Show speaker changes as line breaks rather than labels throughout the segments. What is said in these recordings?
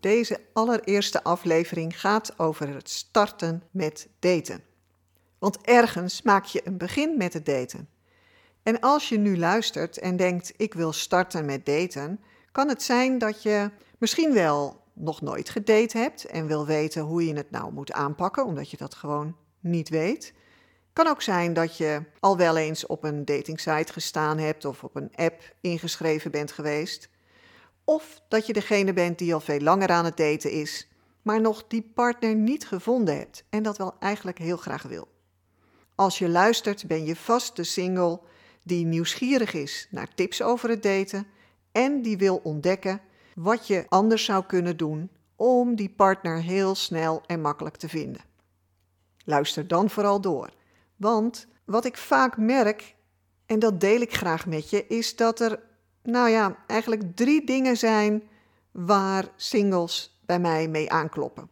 Deze allereerste aflevering gaat over het starten met daten. Want ergens maak je een begin met het daten. En als je nu luistert en denkt: ik wil starten met daten, kan het zijn dat je misschien wel nog nooit gedate hebt en wil weten hoe je het nou moet aanpakken, omdat je dat gewoon niet weet. Kan ook zijn dat je al wel eens op een datingsite gestaan hebt of op een app ingeschreven bent geweest. Of dat je degene bent die al veel langer aan het daten is, maar nog die partner niet gevonden hebt en dat wel eigenlijk heel graag wil. Als je luistert, ben je vast de single die nieuwsgierig is naar tips over het daten en die wil ontdekken wat je anders zou kunnen doen om die partner heel snel en makkelijk te vinden. Luister dan vooral door, want wat ik vaak merk, en dat deel ik graag met je, is dat er nou ja, eigenlijk drie dingen zijn waar singles bij mij mee aankloppen.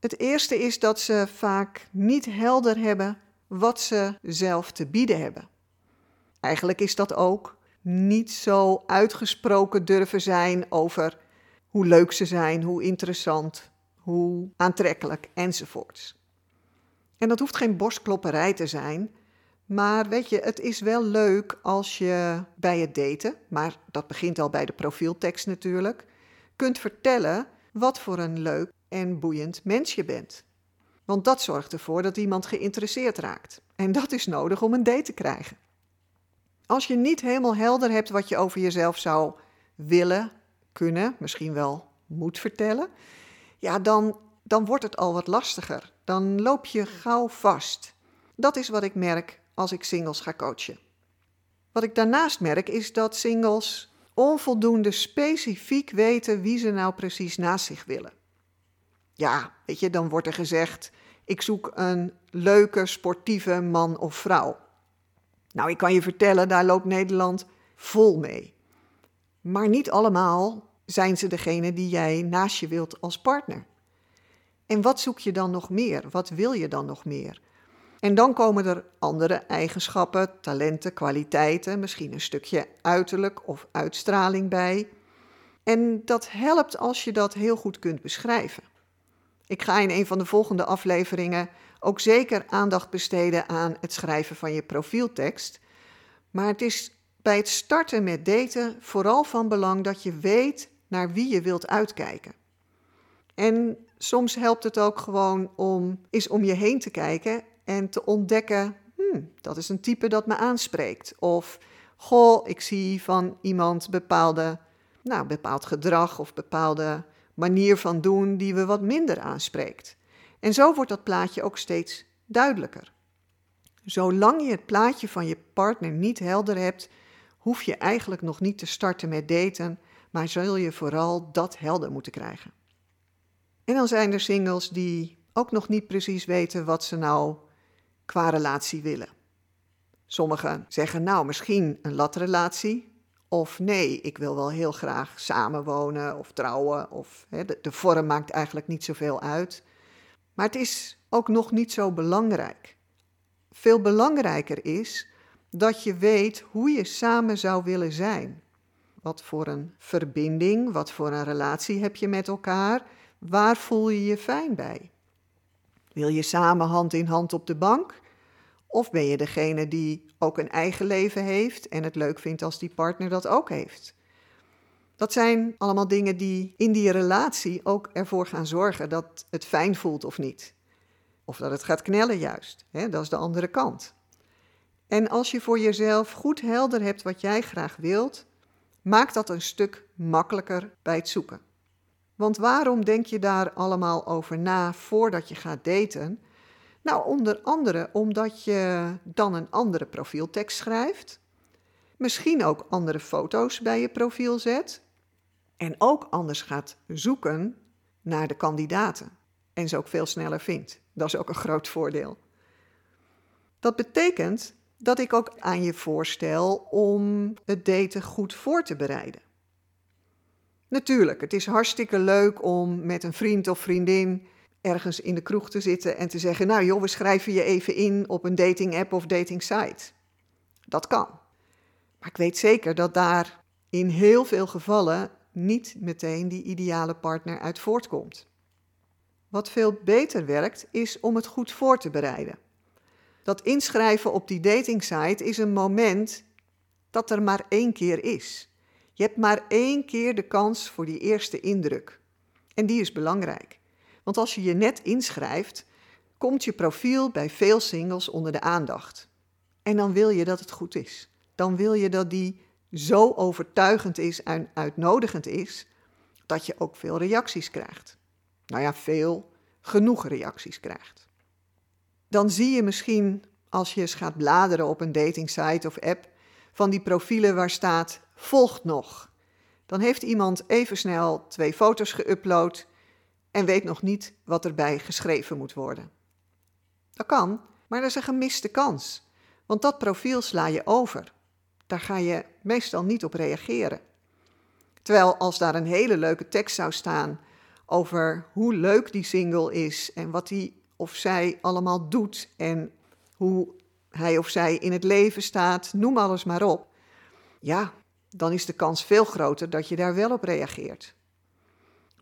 Het eerste is dat ze vaak niet helder hebben wat ze zelf te bieden hebben. Eigenlijk is dat ook niet zo uitgesproken durven zijn over hoe leuk ze zijn, hoe interessant, hoe aantrekkelijk enzovoorts. En dat hoeft geen borstklopperij te zijn, maar weet je, het is wel leuk als je bij het daten, maar dat begint al bij de profieltekst natuurlijk, kunt vertellen wat voor een leuk en boeiend mens je bent. Want dat zorgt ervoor dat iemand geïnteresseerd raakt. En dat is nodig om een date te krijgen. Als je niet helemaal helder hebt wat je over jezelf zou willen, kunnen, misschien wel moet vertellen, ja, dan, dan wordt het al wat lastiger. Dan loop je gauw vast. Dat is wat ik merk als ik singles ga coachen. Wat ik daarnaast merk is dat singles onvoldoende specifiek weten wie ze nou precies naast zich willen. Ja, weet je, dan wordt er gezegd: ik zoek een leuke, sportieve man of vrouw. Nou, ik kan je vertellen, daar loopt Nederland vol mee. Maar niet allemaal zijn ze degene die jij naast je wilt als partner. En wat zoek je dan nog meer? Wat wil je dan nog meer? En dan komen er andere eigenschappen, talenten, kwaliteiten, misschien een stukje uiterlijk of uitstraling bij. En dat helpt als je dat heel goed kunt beschrijven. Ik ga in een van de volgende afleveringen ook zeker aandacht besteden aan het schrijven van je profieltekst. Maar het is bij het starten met daten vooral van belang dat je weet naar wie je wilt uitkijken. En soms helpt het ook gewoon om eens om je heen te kijken en te ontdekken, hmm, dat is een type dat me aanspreekt. Of, goh, ik zie van iemand bepaalde, nou, bepaald gedrag of bepaalde manier van doen die we wat minder aanspreekt. En zo wordt dat plaatje ook steeds duidelijker. Zolang je het plaatje van je partner niet helder hebt, hoef je eigenlijk nog niet te starten met daten, maar zul je vooral dat helder moeten krijgen. En dan zijn er singles die ook nog niet precies weten wat ze nou qua relatie willen. Sommigen zeggen nou misschien een latrelatie. Of nee, ik wil wel heel graag samenwonen of trouwen. Of, hè, de, de vorm maakt eigenlijk niet zoveel uit. Maar het is ook nog niet zo belangrijk. Veel belangrijker is dat je weet hoe je samen zou willen zijn. Wat voor een verbinding, wat voor een relatie heb je met elkaar? Waar voel je je fijn bij? Wil je samen hand in hand op de bank? Of ben je degene die ook een eigen leven heeft en het leuk vindt als die partner dat ook heeft? Dat zijn allemaal dingen die in die relatie ook ervoor gaan zorgen dat het fijn voelt of niet. Of dat het gaat knellen juist. Hè? Dat is de andere kant. En als je voor jezelf goed helder hebt wat jij graag wilt, maakt dat een stuk makkelijker bij het zoeken. Want waarom denk je daar allemaal over na voordat je gaat daten? Nou, onder andere omdat je dan een andere profieltekst schrijft, misschien ook andere foto's bij je profiel zet en ook anders gaat zoeken naar de kandidaten en ze ook veel sneller vindt. Dat is ook een groot voordeel. Dat betekent dat ik ook aan je voorstel om het daten goed voor te bereiden. Natuurlijk, het is hartstikke leuk om met een vriend of vriendin ergens in de kroeg te zitten en te zeggen: Nou joh, we schrijven je even in op een dating app of dating site. Dat kan. Maar ik weet zeker dat daar in heel veel gevallen niet meteen die ideale partner uit voortkomt. Wat veel beter werkt, is om het goed voor te bereiden. Dat inschrijven op die datingsite is een moment dat er maar één keer is. Je hebt maar één keer de kans voor die eerste indruk. En die is belangrijk. Want als je je net inschrijft, komt je profiel bij veel singles onder de aandacht. En dan wil je dat het goed is. Dan wil je dat die zo overtuigend is en uitnodigend is, dat je ook veel reacties krijgt. Nou ja, veel, genoeg reacties krijgt. Dan zie je misschien, als je eens gaat bladeren op een datingsite of app, van die profielen waar staat volgt nog. Dan heeft iemand even snel twee foto's geüpload en weet nog niet wat erbij geschreven moet worden. Dat kan, maar dat is een gemiste kans, want dat profiel sla je over. Daar ga je meestal niet op reageren. Terwijl als daar een hele leuke tekst zou staan over hoe leuk die single is en wat hij of zij allemaal doet en hoe hij of zij in het leven staat, noem alles maar op. Ja, dan is de kans veel groter dat je daar wel op reageert.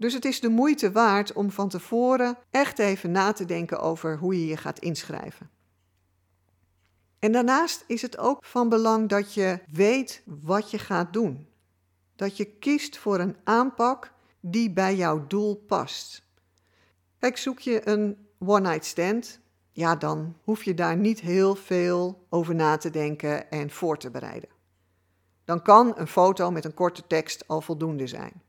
Dus het is de moeite waard om van tevoren echt even na te denken over hoe je je gaat inschrijven. En daarnaast is het ook van belang dat je weet wat je gaat doen. Dat je kiest voor een aanpak die bij jouw doel past. Kijk, zoek je een one-night stand, ja, dan hoef je daar niet heel veel over na te denken en voor te bereiden. Dan kan een foto met een korte tekst al voldoende zijn.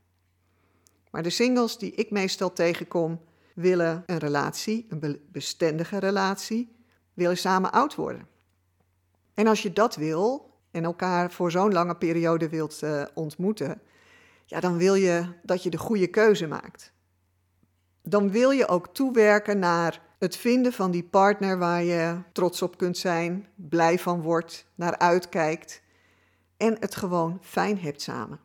Maar de singles die ik meestal tegenkom, willen een relatie, een bestendige relatie, willen samen oud worden. En als je dat wil en elkaar voor zo'n lange periode wilt uh, ontmoeten, ja, dan wil je dat je de goede keuze maakt. Dan wil je ook toewerken naar het vinden van die partner waar je trots op kunt zijn, blij van wordt, naar uitkijkt en het gewoon fijn hebt samen.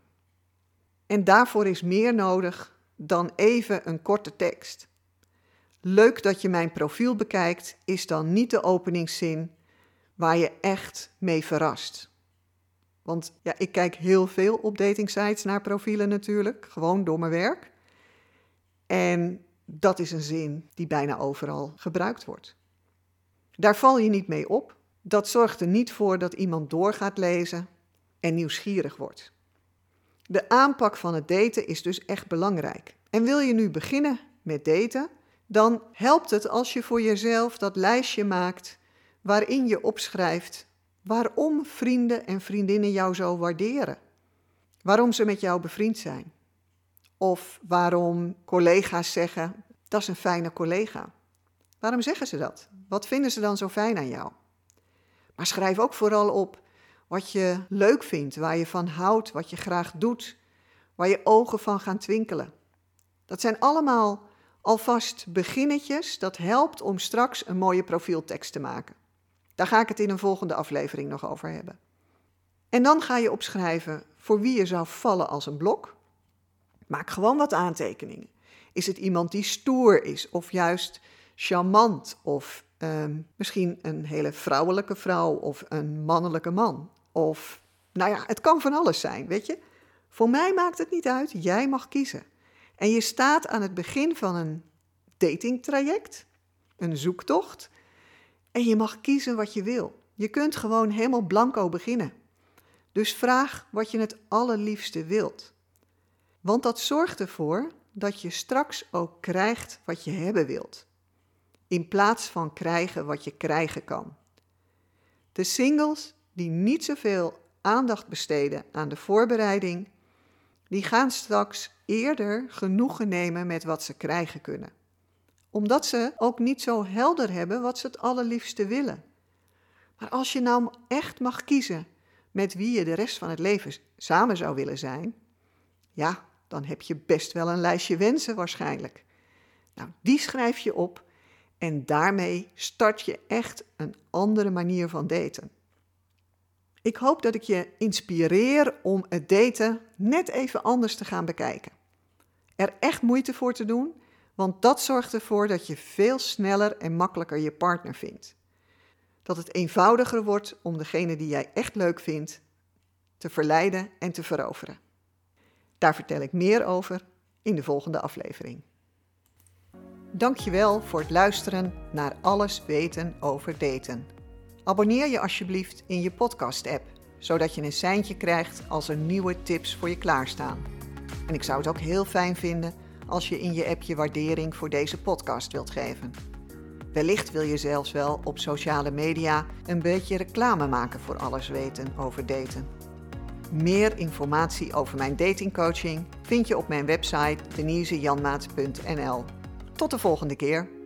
En daarvoor is meer nodig dan even een korte tekst. Leuk dat je mijn profiel bekijkt, is dan niet de openingszin waar je echt mee verrast. Want ja, ik kijk heel veel op datingsites naar profielen natuurlijk, gewoon door mijn werk. En dat is een zin die bijna overal gebruikt wordt. Daar val je niet mee op. Dat zorgt er niet voor dat iemand door gaat lezen en nieuwsgierig wordt. De aanpak van het daten is dus echt belangrijk. En wil je nu beginnen met daten, dan helpt het als je voor jezelf dat lijstje maakt waarin je opschrijft waarom vrienden en vriendinnen jou zo waarderen. Waarom ze met jou bevriend zijn. Of waarom collega's zeggen, dat is een fijne collega. Waarom zeggen ze dat? Wat vinden ze dan zo fijn aan jou? Maar schrijf ook vooral op wat je leuk vindt, waar je van houdt, wat je graag doet, waar je ogen van gaan twinkelen. Dat zijn allemaal alvast beginnetjes dat helpt om straks een mooie profieltekst te maken. Daar ga ik het in een volgende aflevering nog over hebben. En dan ga je opschrijven voor wie je zou vallen als een blok. Maak gewoon wat aantekeningen. Is het iemand die stoer is of juist charmant of ehm, misschien een hele vrouwelijke vrouw of een mannelijke man? Of, nou ja, het kan van alles zijn, weet je. Voor mij maakt het niet uit, jij mag kiezen. En je staat aan het begin van een datingtraject, een zoektocht, en je mag kiezen wat je wil. Je kunt gewoon helemaal blanco beginnen. Dus vraag wat je het allerliefste wilt. Want dat zorgt ervoor dat je straks ook krijgt wat je hebben wilt. In plaats van krijgen wat je krijgen kan. De singles die niet zoveel aandacht besteden aan de voorbereiding, die gaan straks eerder genoegen nemen met wat ze krijgen kunnen. Omdat ze ook niet zo helder hebben wat ze het allerliefste willen. Maar als je nou echt mag kiezen met wie je de rest van het leven samen zou willen zijn, ja, dan heb je best wel een lijstje wensen waarschijnlijk. Nou, die schrijf je op En daarmee start je echt een andere manier van daten. Ik hoop dat ik je inspireer om het daten net even anders te gaan bekijken. Er echt moeite voor te doen, want dat zorgt ervoor dat je veel sneller en makkelijker je partner vindt. Dat het eenvoudiger wordt om degene die jij echt leuk vindt te verleiden en te veroveren. Daar vertel ik meer over in de volgende aflevering. Dankjewel voor het luisteren naar Alles weten over daten. Abonneer je alsjeblieft in je podcast-app, zodat je een seintje krijgt als er nieuwe tips voor je klaarstaan. En ik zou het ook heel fijn vinden als je in je app je waardering voor deze podcast wilt geven. Wellicht wil je zelfs wel op sociale media een beetje reclame maken voor alles weten over daten. Meer informatie over mijn datingcoaching vind je op mijn website denisejanmaat.nl. Tot de volgende keer.